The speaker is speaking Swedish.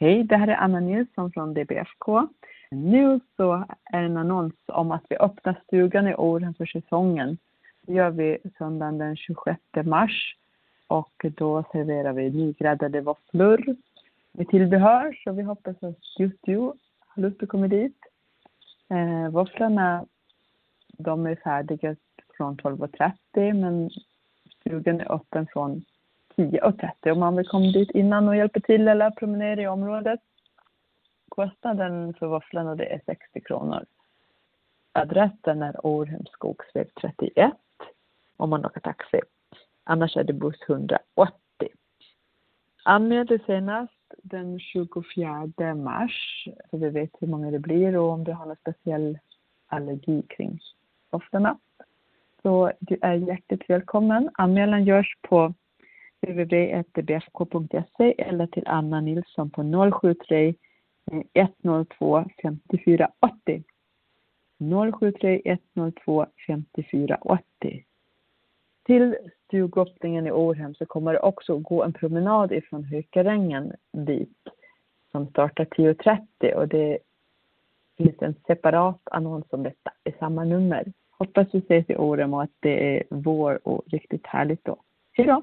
Hej, det här är Anna Nilsson från DBFK. Nu så är en annons om att vi öppnar stugan i Åren för säsongen. Det gör vi söndagen den 26 mars och då serverar vi nygräddade våfflor med tillbehör så vi hoppas att just du har lust att komma dit. Eh, våfflorna de är färdiga från 12.30 men stugan är öppen från 10.30 om man vill komma dit innan och hjälpa till eller promenera i området. Kostnaden för våfflorna det är 60 kronor. Adressen är Århem Skogsväg 31 om man åker taxi. Annars är det buss 180. Anmäl dig senast den 24 mars så vi vet hur många det blir och om du har någon speciell allergi kring våfflorna. Så du är hjärtligt välkommen. Anmälan görs på www.bfk.se eller till Anna Nilsson på 073 102 5480. 073 102 5480. Till stugöppningen i Århem så kommer det också gå en promenad ifrån Hökarängen dit som startar 10.30 och det finns en separat annons om detta i samma nummer. Hoppas vi ses i Århem och att det är vår och riktigt härligt då. Hej då!